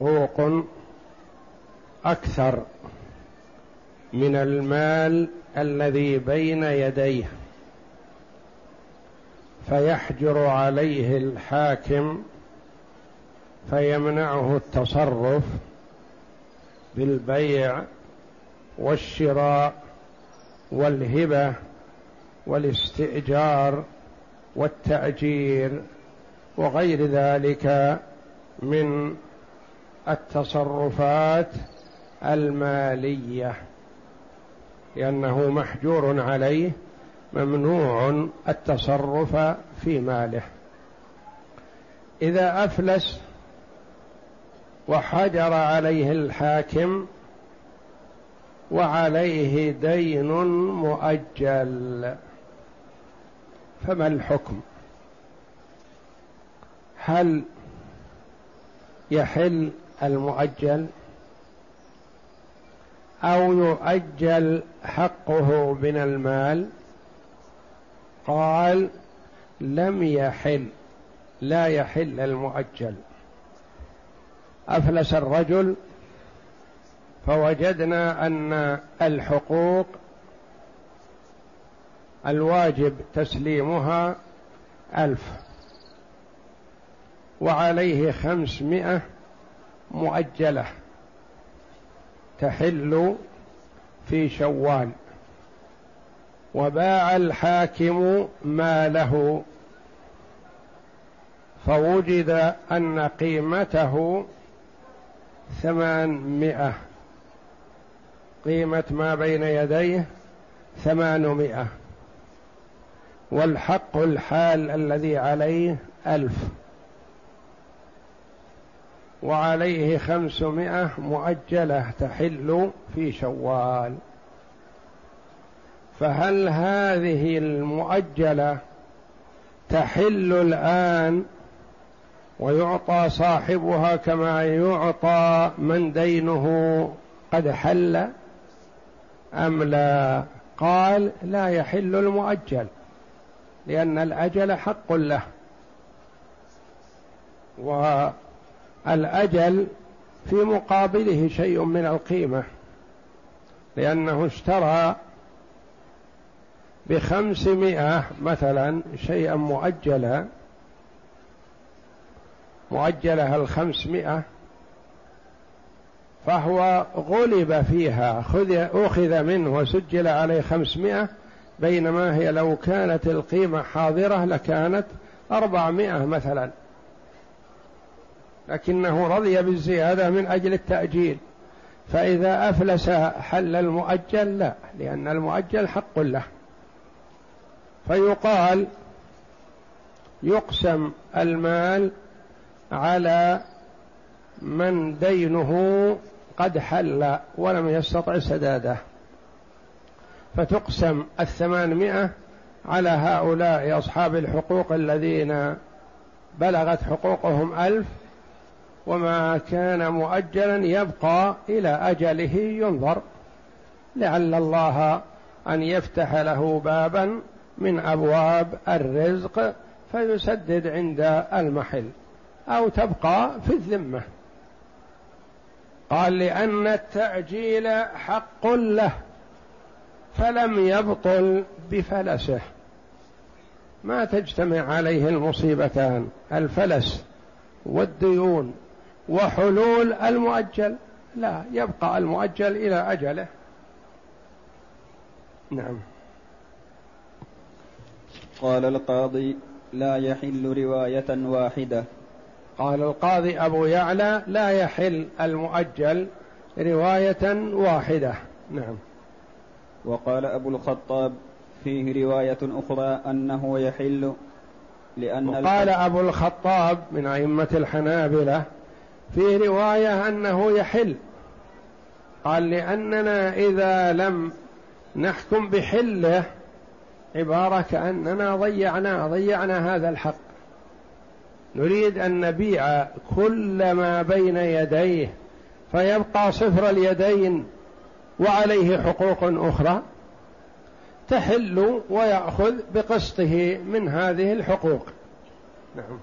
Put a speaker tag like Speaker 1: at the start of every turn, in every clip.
Speaker 1: حقوق أكثر من المال الذي بين يديه فيحجر عليه الحاكم فيمنعه التصرف بالبيع والشراء والهبة والاستئجار والتأجير وغير ذلك من التصرفات المالية لأنه محجور عليه ممنوع التصرف في ماله. إذا أفلس وحجر عليه الحاكم وعليه دين مؤجل فما الحكم؟ هل يحل المؤجل أو يؤجل حقه من المال. قال لم يحل لا يحل المؤجل. أفلس الرجل فوجدنا أن الحقوق الواجب تسليمها ألف وعليه خمسمائة مؤجلة تحل في شوال وباع الحاكم ماله فوجد أن قيمته ثمانمائة. قيمة ما بين يديه ثمانمائة والحق الحال الذي عليه ألف. وعليه خمسمائة مؤجلة تحل في شوال. فهل هذه المؤجلة تحل الآن ويعطى صاحبها كما يعطى من دينه قد حل؟ أم لا؟ قال لا يحل المؤجل لأن الأجل حق له. والأجل في مقابله شيء من القيمة لأنه اشترى بخمسمائة مثلا شيئا مؤجلا مؤجلة الخمسمائة فهو غلب فيها خذ أخذ منه وسجل عليه خمسمائة بينما هي لو كانت القيمة حاضرة لكانت أربعمائة مثلا. لكنه رضي بالزيادة من أجل التأجيل. فإذا أفلس حل المؤجل لا لأن المؤجل حق له. فيقال يقسم المال على من دينه قد حل ولم يستطع سداده. فتقسم الثمانمائة على هؤلاء أصحاب الحقوق الذين بلغت حقوقهم ألف وما كان مؤجلا يبقى إلى أجله ينظر. لعل الله أن يفتح له بابا من أبواب الرزق فيسدد عند المحل أو تبقى في الذمة. قال لأن التأجيل حق له فلم يبطل بفلسه. ما تجتمع عليه المصيبتان الفلس والديون. وحلول المؤجل. لا يبقى المؤجل إلى أجله. نعم.
Speaker 2: قال القاضي لا يحل رواية واحدة.
Speaker 1: قال القاضي أبو يعلى لا يحل المؤجل رواية واحدة. نعم.
Speaker 2: وقال أبو الخطاب فيه رواية أخرى أنه يحل
Speaker 1: لأن قال أبو الخطاب من أئمة الحنابلة في رواية أنه يحل. قال لأننا إذا لم نحكم بحله عبارة كأننا ضيعنا ضيعنا هذا الحق. نريد أن نبيع كل ما بين يديه فيبقى صفر اليدين وعليه حقوق أخرى تحل ويأخذ بقسطه من هذه الحقوق. نعم.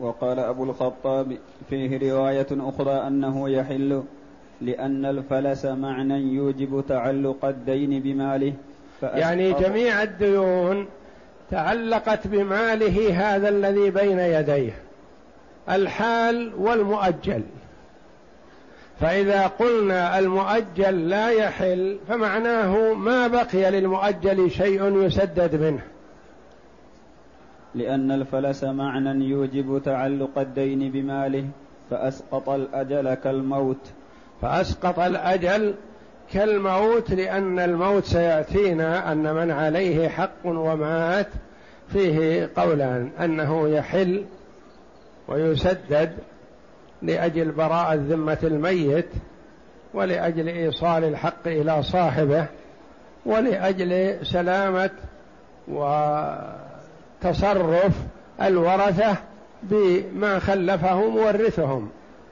Speaker 2: وقال أبو الخطاب فيه رواية أخرى أنه يحل لأن الفلس معنى يوجب تعلق الدين بماله
Speaker 1: يعني جميع الديون تعلقت بماله هذا الذي بين يديه الحال والمؤجل. فإذا قلنا المؤجل لا يحل فمعناه ما بقي للمؤجل شيء يسدد منه.
Speaker 2: لأن الفلس معنى يوجب تعلق الدين بماله فأسقط الأجل كالموت.
Speaker 1: فأسقط الأجل كالموت لأن الموت سيأتينا أن من عليه حق ومات فيه قولان أنه يحل ويسدد لأجل براءة ذمة الميت ولأجل إيصال الحق إلى صاحبه ولأجل سلامة وتصرف الورثة بما خلفه مورثهم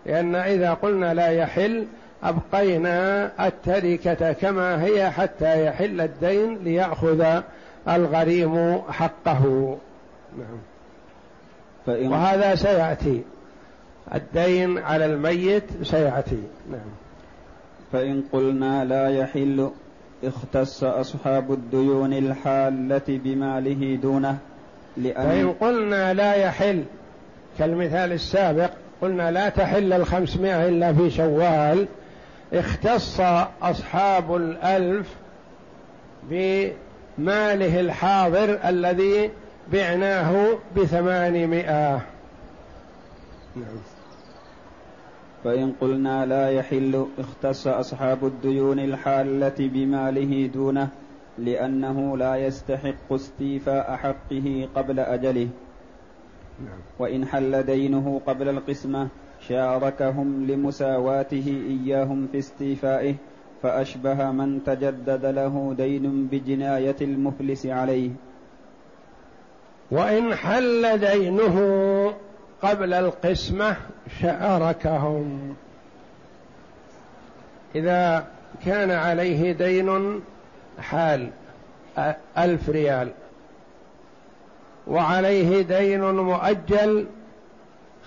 Speaker 1: لأن إذا قلنا لا يحل أبقينا التركة كما هي حتى يحل الدين ليأخذ الغريم حقه. نعم. فإن وهذا سيأتي. الدين على الميت سيأتي. نعم.
Speaker 2: فإن قلنا لا يحل اختص أصحاب الديون الحالة بماله دونه.
Speaker 1: لأن فإن قلنا لا يحل كالمثال السابق قلنا لا تحل الخمسمائة إلا في شوال اختص أصحاب الألف بماله الحاضر الذي بعناه بثمانمائة.
Speaker 2: نعم. فإن قلنا لا يحل اختص أصحاب الديون الحالة بماله دونه. لأنه لا يستحق استيفاء حقه قبل أجله. نعم. وإن حل دينه قبل القسمة شاركهم لمساواته إياهم في استيفائه فأشبه من تجدد له دين بجناية المفلس عليه.
Speaker 1: وإن حل دينه قبل القسمة شاركهم. إذا كان عليه دين حال ألف ريال. وعليه دين مؤجل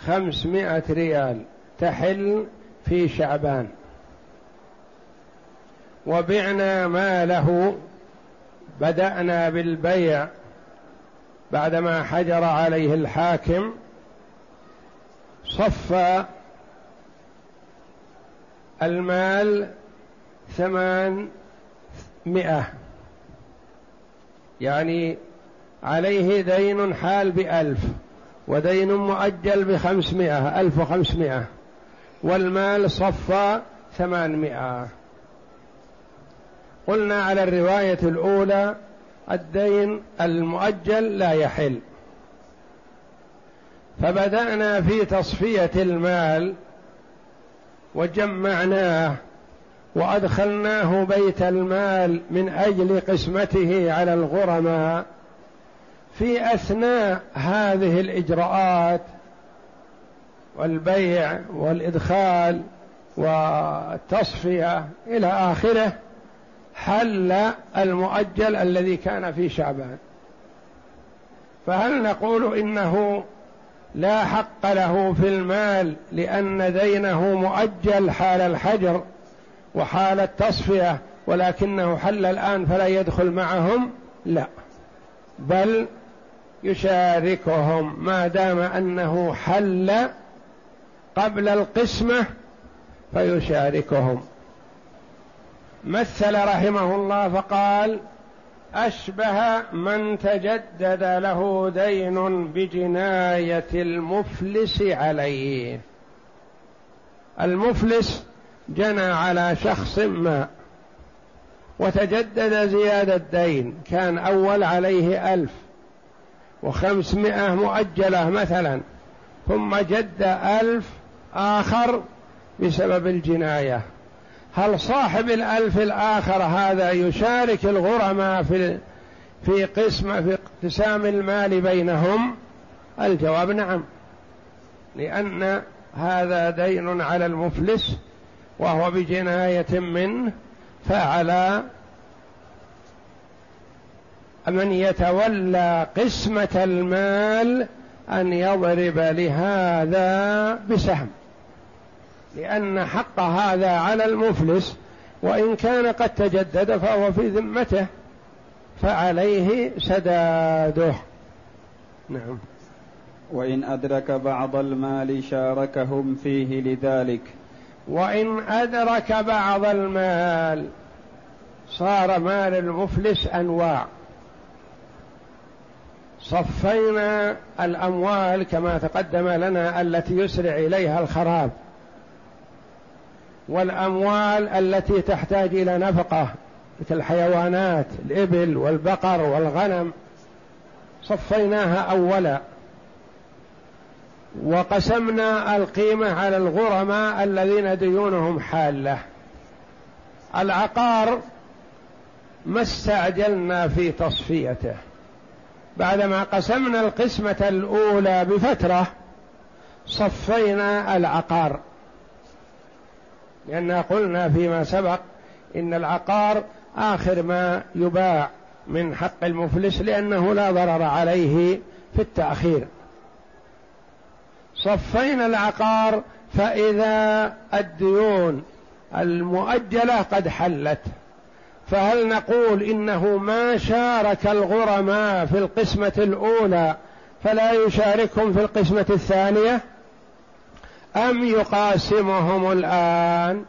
Speaker 1: خمسمائة ريال تحل في شعبان. وبعنا ماله بدأنا بالبيع بعدما حجر عليه الحاكم. صفى المال ثمان مئة. يعني عليه دين حال بألف ودين مؤجل بخمسمائة ألف وخمسمائة والمال صفى ثمانمائة قلنا على الرواية الأولى الدين المؤجل لا يحل. فبدأنا في تصفية المال وجمعناه وأدخلناه بيت المال من أجل قسمته على الغرماء. في أثناء هذه الإجراءات والبيع والإدخال والتصفية إلى آخره حل المؤجل الذي كان في شعبان. فهل نقول إنه لا حق له في المال لأن دينه مؤجل حال الحجر؟ وحال التصفية ولكنه حل الآن فلا يدخل معهم لا. بل يشاركهم ما دام أنه حل قبل القسمة فيشاركهم. مثل رحمه الله فقال أشبه من تجدد له دين بجناية المفلس عليه. المفلس جنى على شخص ما وتجدد زيادة دين كان أول عليه ألف وخمسمائة مؤجلة مثلا. ثم جد ألف آخر بسبب الجناية. هل صاحب الألف الآخر هذا يشارك الغرماء في في قسم في اقتسام المال بينهم؟ الجواب نعم. لأن هذا دين على المفلس وهو بجناية منه فعلى من يتولى قسمة المال أن يضرب لهذا بسهم. لأن حق هذا على المفلس وإن كان قد تجدد فهو في ذمته فعليه سداده. نعم.
Speaker 2: وإن أدرك بعض المال شاركهم فيه لذلك.
Speaker 1: وإن أدرك بعض المال صار مال المفلس أنواع. صفينا الأموال كما تقدم لنا التي يسرع إليها الخراب والأموال التي تحتاج إلى نفقة مثل الحيوانات الإبل والبقر والغنم صفيناها أولا. وقسمنا القيمة على الغرماء الذين ديونهم حالة. العقار ما استعجلنا في تصفيته. بعدما قسمنا القسمة الأولى بفترة صفينا العقار. لأن قلنا فيما سبق إن العقار آخر ما يباع من حق المفلس لأنه لا ضرر عليه في التأخير. صفينا العقار فإذا الديون المؤجلة قد حلت. فهل نقول إنه ما شارك الغرماء في القسمة الأولى فلا يشاركهم في القسمة الثانية؟ أم يقاسمهم الآن؟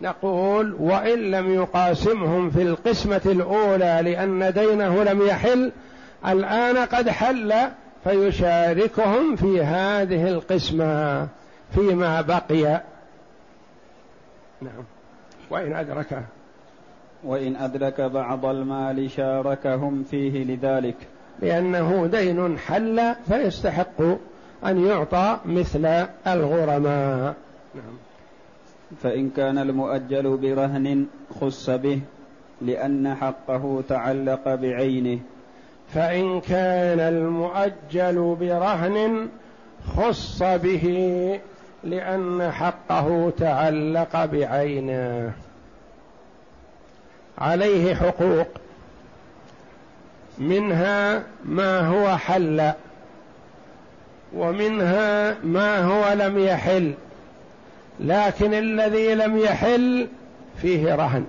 Speaker 1: نقول وإن لم يقاسمهم في القسمة الأولى لأن دينه لم يحل الآن قد حل. فيشاركهم في هذه القسمة فيما بقي. نعم. وإن أدرك.
Speaker 2: وإن أدرك بعض المال شاركهم فيه لذلك.
Speaker 1: لأنه دين حل فيستحق أن يعطى مثل الغرماء. نعم.
Speaker 2: فإن كان المؤجل برهن خص به لأن حقه تعلق بعينه.
Speaker 1: فإن كان المؤجل برهن خص به لأن حقه تعلق بعينه. عليه حقوق. منها ما هو حل ومنها ما هو لم يحل لكن الذي لم يحل فيه رهن.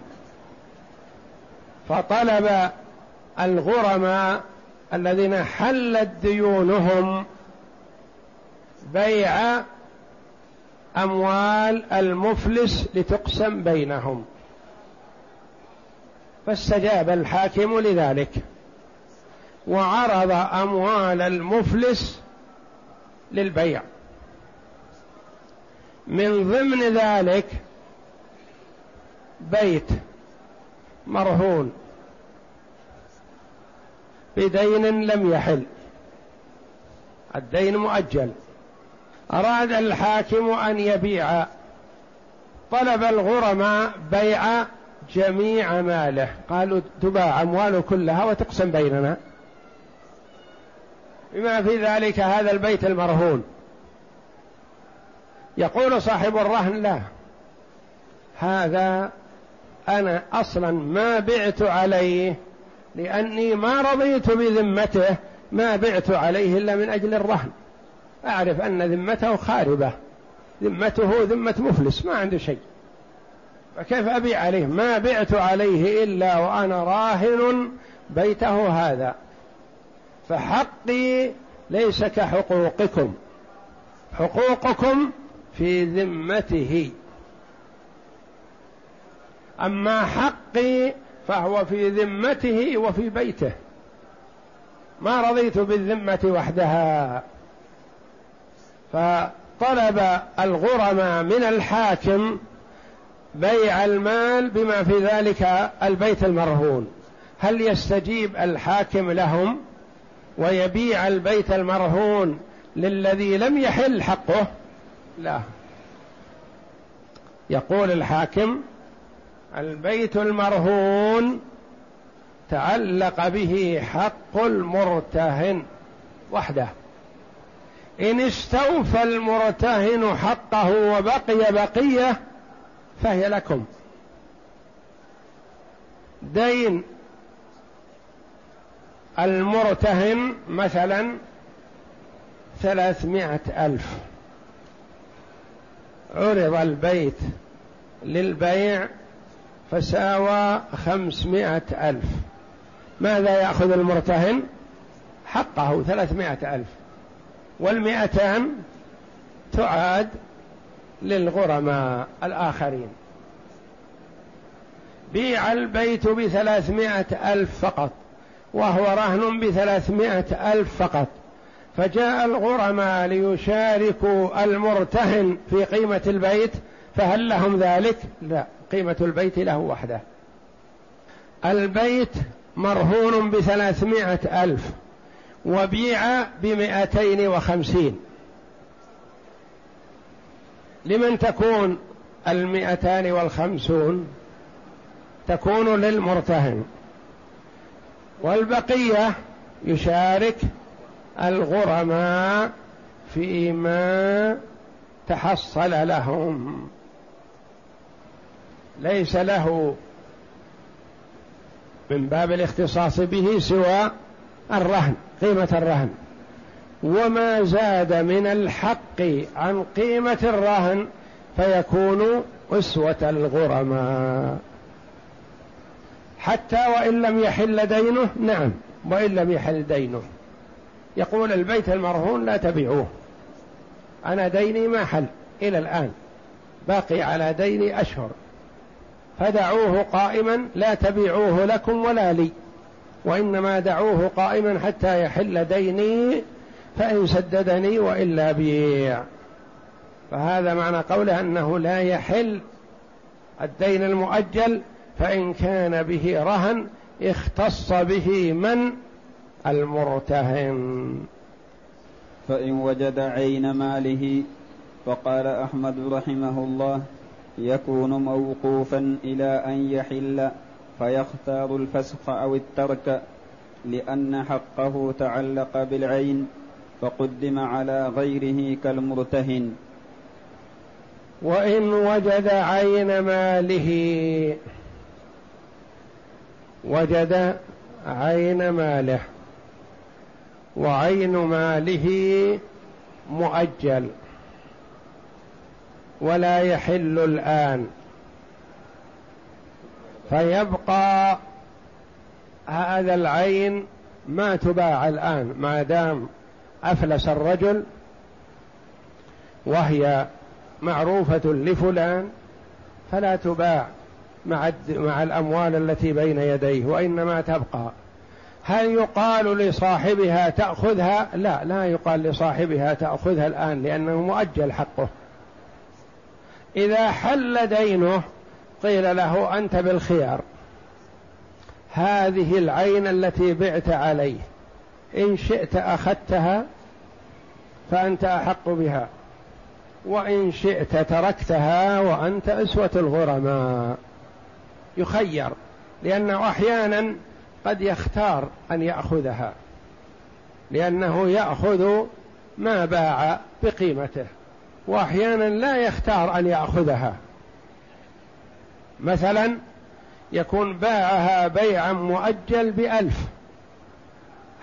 Speaker 1: فطلب الغرماء الذين حلت ديونهم بيع أموال المفلس لتقسم بينهم. فاستجاب الحاكم لذلك. وعرض أموال المفلس للبيع. من ضمن ذلك بيت مرهون. بدين لم يحل. الدين مؤجل. أراد الحاكم أن يبيع. طلب الغرماء بيع جميع ماله. قالوا تباع أمواله كلها وتقسم بيننا. بما في ذلك هذا البيت المرهون. يقول صاحب الرهن لا. هذا أنا أصلا ما بعت عليه لأني ما رضيت بذمته ما بعت عليه إلا من أجل الرهن. أعرف أن ذمته خاربة. ذمته ذمة مفلس ما عنده شيء. فكيف أبيع عليه؟ ما بعت عليه إلا وأنا راهن بيته هذا. فحقي ليس كحقوقكم. حقوقكم في ذمته. أما حقي فهو في ذمته وفي بيته. ما رضيت بالذمة وحدها. فطلب الغرماء من الحاكم بيع المال بما في ذلك البيت المرهون. هل يستجيب الحاكم لهم ويبيع البيت المرهون للذي لم يحل حقه؟ لا. يقول الحاكم البيت المرهون تعلق به حق المرتهن وحده. إن استوفى المرتهن حقه وبقي بقية فهي لكم. دين ثلاثمائة ألف. عرض البيت للبيع فساوى خمسمائة ألف. ماذا يأخذ المرتهن؟ حقه ثلاثمائة ألف. والمئتان تعاد للغرماء الآخرين. بيع البيت بثلاثمائة ألف فقط وهو رهن بثلاثمائة ألف فقط. فجاء الغرماء ليشاركوا المرتهن في قيمة البيت فهل لهم ذلك؟ لا. قيمة البيت له وحده. البيت مرهون بثلاثمائة ألف وبيع بمئتين وخمسين. لمن تكون المئتان والخمسون تكون للمرتهن. والبقية يشارك الغرماء فيما تحصل لهم. ليس له من باب الاختصاص به سوى الرهن قيمة الرهن. وما زاد من الحق عن قيمة الرهن فيكون أسوة الغرماء. حتى وإن لم يحل دينه نعم وإن لم يحل دينه. يقول البيت المرهون لا تبيعوه أنا ديني ما حل إلى الآن باقي على ديني أشهر. فدعوه قائما لا تبيعوه لكم ولا لي. وإنما دعوه قائما حتى يحل ديني فإن سددني وإلا بيع. فهذا معنى قوله أنه لا يحل الدين المؤجل فإن كان به رهن اختص به من؟ المرتهن.
Speaker 2: فإن وجد عين ماله فقال أحمد رحمه الله يكون موقوفا إلى أن يحل فيختار الفسخ أو الترك لأن حقه تعلق بالعين فقدم على غيره كالمرتهن.
Speaker 1: وإن وجد عين ماله وجد عين ماله وعين ماله مؤجل. ولا يحل الآن. فيبقى هذا العين ما تباع الآن ما دام أفلس الرجل وهي معروفة لفلان فلا تباع مع مع الأموال التي بين يديه وإنما تبقى. هل يقال لصاحبها تأخذها؟ لا لا يقال لصاحبها تأخذها الآن لأنه مؤجل حقه. إذا حل دينه قيل له أنت بالخيار. هذه العين التي بعت عليه. إن شئت أخذتها فأنت أحق بها. وإن شئت تركتها وأنت أسوة الغرماء. يخير لأنه أحيانا قد يختار أن يأخذها. لأنه يأخذ ما باع بقيمته. وأحيانا لا يختار أن يأخذها. مثلا يكون باعها بيعا مؤجل بألف.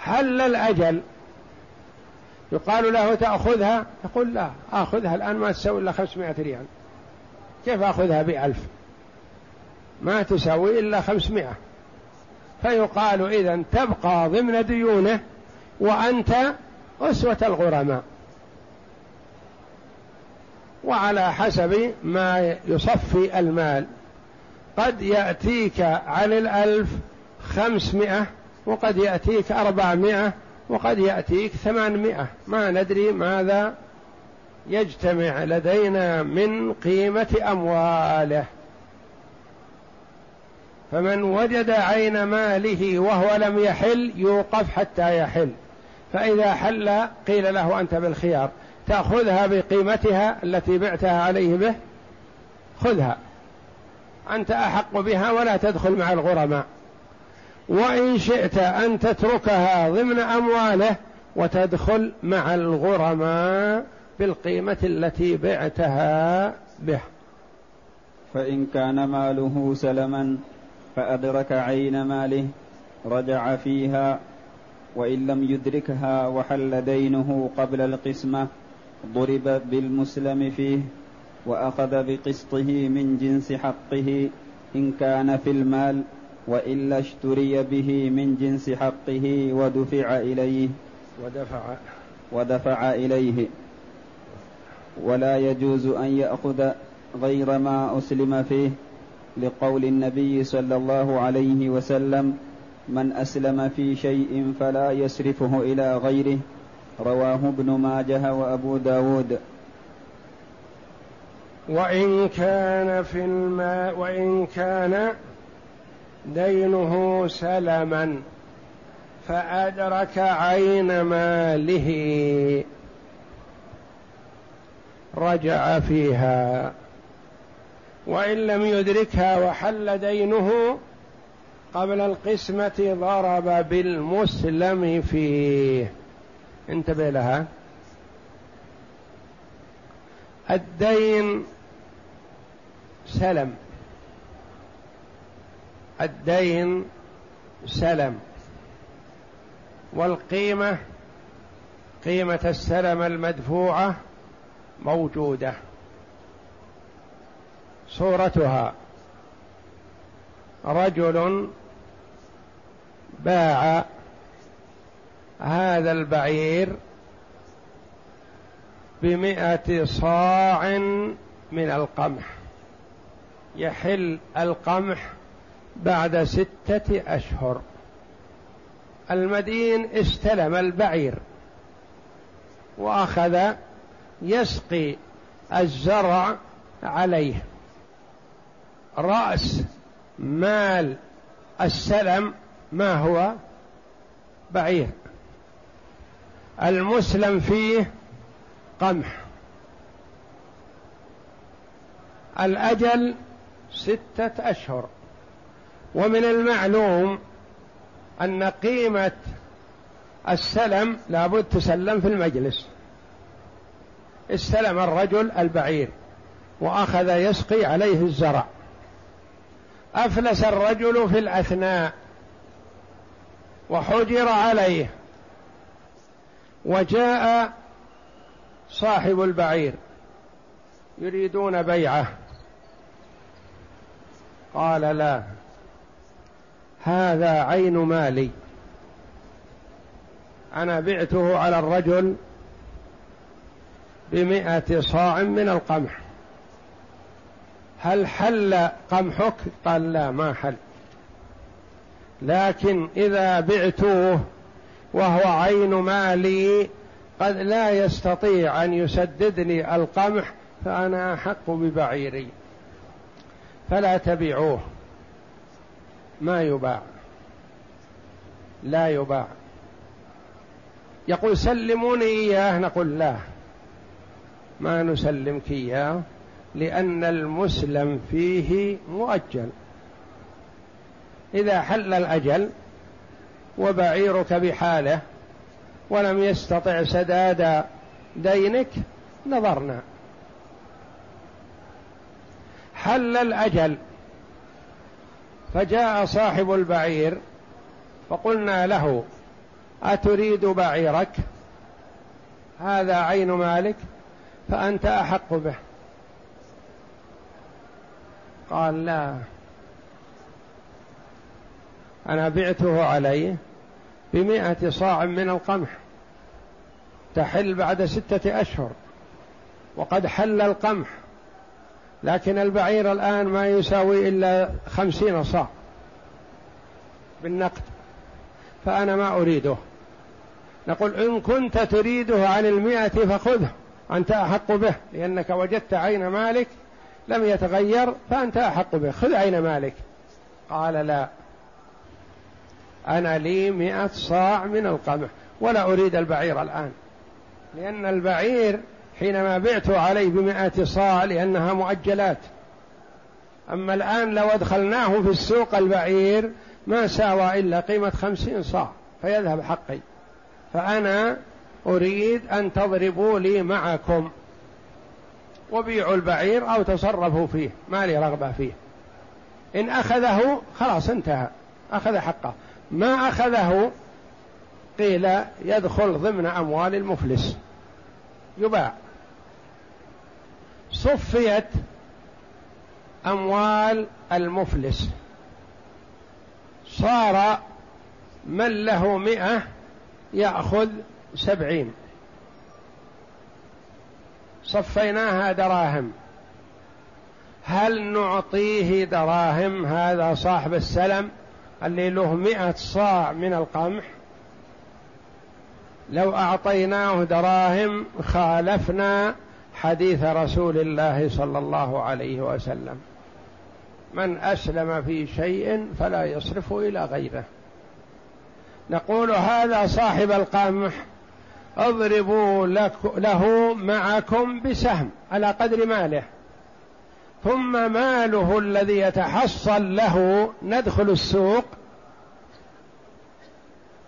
Speaker 1: حل الأجل يقال له تأخذها؟ يقول لا آخذها الآن ما تسوي إلا خمسمائة ريال. كيف أخذها بألف؟ ما تساوي إلا خمسمائة. فيقال إذا تبقى ضمن ديونه وأنت أسوة الغرماء. وعلى حسب ما يصفي المال. قد يأتيك على الألف خمسمائة وقد يأتيك أربعمائة وقد يأتيك ثمانمائة. ما ندري ماذا يجتمع لدينا من قيمة أمواله. فمن وجد عين ماله وهو لم يحل يوقف حتى يحل. فإذا حل قيل له أنت بالخيار. تأخذها بقيمتها التي بعتها عليه به خذها. أنت أحق بها ولا تدخل مع الغرماء. وإن شئت أن تتركها ضمن أمواله وتدخل مع الغرماء بالقيمة التي بعتها به.
Speaker 2: فإن كان ماله سلما فأدرك عين ماله رجع فيها وإن لم يدركها وحل دينه قبل القسمة ضرب بالمسلم فيه وأخذ بقسطه من جنس حقه إن كان في المال وإلا اشتري به من جنس حقه ودفع إليه.
Speaker 1: ودفع.
Speaker 2: ودفع إليه. ولا يجوز أن يأخذ غير ما أسلم فيه لقول النبي صلى الله عليه وسلم من أسلم في شيء فلا يسرفه إلى غيره رواه ابن ماجه وأبو داود.
Speaker 1: وإن كان في الماء وإن كان دينه سلما فأدرك عين ماله. رجع فيها. وإن لم يدركها وحل دينه قبل القسمة ضرب بالمسلم فيه. انتبه لها. الدين سلم. الدين سلم. والقيمة قيمة السلم المدفوعة موجودة. صورتها. رجل باع هذا البعير بمائة صاع من القمح. يحل القمح بعد ستة أشهر. المدين استلم البعير وأخذ يسقي الزرع عليه. رأس مال السلم ما هو؟ بعير. المسلم فيه قمح. الأجل ستة أشهر. ومن المعلوم أن قيمة السلم لابد تسلم في المجلس. استلم الرجل البعير وأخذ يسقي عليه الزرع. أفلس الرجل في الأثناء وحجر عليه. وجاء صاحب البعير يريدون بيعه. قال لا هذا عين مالي. أنا بعته على الرجل بمائة صاع من القمح. هل حل قمحك؟ قال لا ما حل. لكن إذا بعتوه وهو عين مالي قد لا يستطيع أن يسددني القمح فأنا أحق ببعيري. فلا تبيعوه. ما يباع. لا يباع. يقول سلموني إياه نقول لا. ما نسلمك إياه لأن المسلم فيه مؤجل. إذا حل الأجل وبعيرك بحاله ولم يستطع سداد دينك نظرنا. حل الأجل. فجاء صاحب البعير فقلنا له أتريد بعيرك؟ هذا عين مالك فأنت أحق به. قال لا. أنا بعته عليه بمائة صاع من القمح تحل بعد ستة أشهر وقد حل القمح لكن البعير الآن ما يساوي إلا خمسين صاع بالنقد فأنا ما أريده. نقول إن كنت تريده عن المئة فخذه أنت أحق به لأنك وجدت عين مالك لم يتغير فأنت أحق به خذ عين مالك. قال لا. أنا لي مئة صاع من القمح ولا أريد البعير الآن. لأن البعير حينما بعته عليه بمئة صاع لأنها مؤجلات. أما الآن لو أدخلناه في السوق البعير ما ساوى إلا قيمة خمسين صاع فيذهب حقي. فأنا أريد أن تضربوا لي معكم. وبيعوا البعير أو تصرفوا فيه ما لي رغبة فيه. إن أخذه خلاص انتهى. أخذ حقه. ما أخذه قيل يدخل ضمن أموال المفلس. يباع. صفيت أموال المفلس. صار من له مئة يأخذ سبعين. صفيناها دراهم. هل نعطيه دراهم؟ هذا صاحب السلم. اللي له مئة صاع من القمح لو أعطيناه دراهم خالفنا حديث رسول الله صلى الله عليه وسلم. من أسلم في شيء فلا يصرفه إلى غيره. نقول هذا صاحب القمح اضربوا له معكم بسهم على قدر ماله. ثم ماله الذي يتحصل له ندخل السوق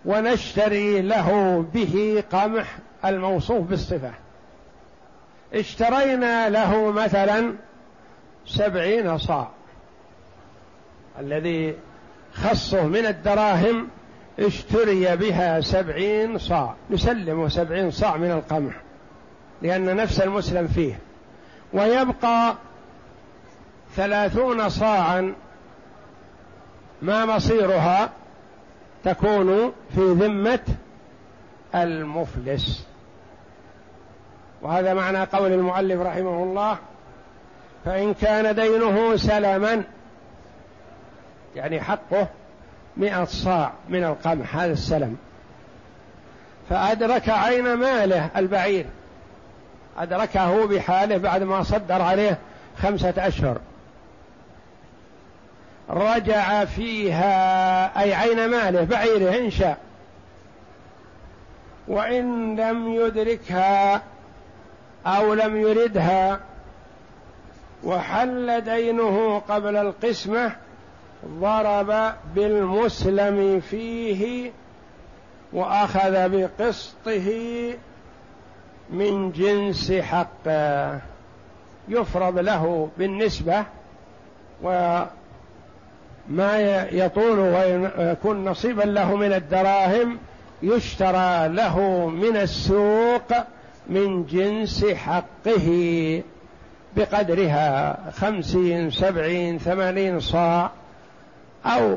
Speaker 1: ونشتري له به قمح الموصوف بالصفة. اشترينا له مثلا سبعين صاع. الذي خصه من الدراهم اشتري بها سبعين صاع. نسلمه سبعين صاع من القمح لأن نفس المسلم فيه. ويبقى ثلاثون صاعا ما مصيرها تكون في ذمة المفلس. وهذا معنى قول المؤلف رحمه الله فإن كان دينه سلما يعني حقه مئة صاع من القمح هذا السلم. فأدرك عين ماله البعير. أدركه بحاله بعد ما صدر عليه خمسة أشهر. رجع فيها أي عين ماله بعيره إن شاء. وإن لم يدركها أو لم يردها وحل دينه قبل القسمة ضرب بالمسلم فيه وأخذ بقسطه من جنس حقه. يفرض له بالنسبة وما يطول ويكون نصيبا له من الدراهم يشترى له من السوق من جنس حقه بقدرها خمسين سبعين ثمانين صاع أو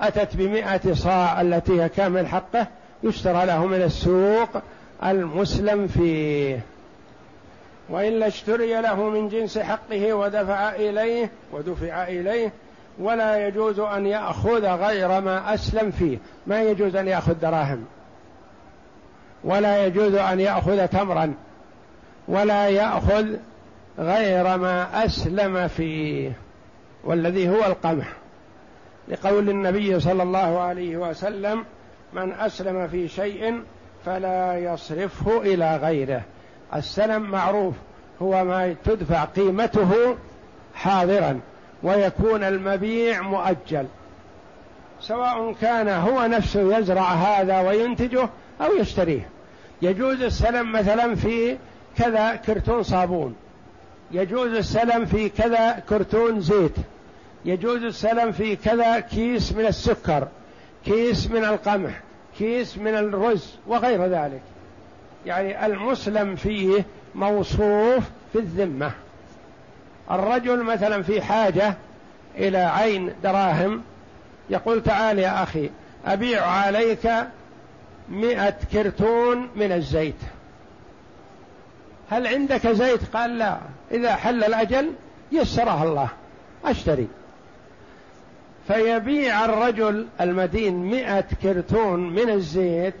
Speaker 1: أتت بمئة صاع التي هي كامل حقه يشترى له من السوق المسلم فيه. وإلا اشتري له من جنس حقه ودفع إليه ودفع إليه ولا يجوز أن يأخذ غير ما أسلم فيه. ما يجوز أن يأخذ دراهم. ولا يجوز أن يأخذ تمرا. ولا يأخذ غير ما أسلم فيه. والذي هو القمح. لقول النبي صلى الله عليه وسلم من أسلم في شيء فلا يصرفه إلى غيره. السلم معروف. هو ما تدفع قيمته حاضرا. ويكون المبيع مؤجل. سواء كان هو نفسه يزرع هذا وينتجه أو يشتريه. يجوز السلم مثلا في كذا كرتون صابون. يجوز السلم في كذا كرتون زيت. يجوز السلم في كذا كيس من السكر كيس من القمح كيس من الرز وغير ذلك. يعني المسلم فيه موصوف في الذمة. الرجل مثلا في حاجة إلى عين دراهم يقول تعال يا أخي أبيع عليك مئة كرتون من الزيت. هل عندك زيت؟ قال لا. إذا حل الأجل يسرها الله. أشتري. فيبيع الرجل المدين مئة كرتون من الزيت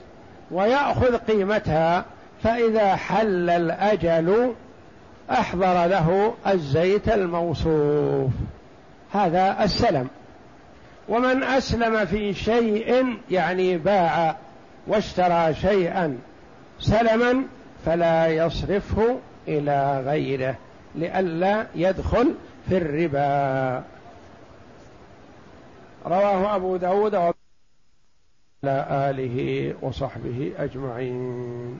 Speaker 1: ويأخذ قيمتها فإذا حل الأجل أحضر له الزيت الموصوف. هذا السلم. ومن أسلم في شيء يعني باع واشترى شيئا سلما فلا يصرفه إلى غيره لئلا يدخل في الربا. رواه أبو داود على آله وصحبه أجمعين.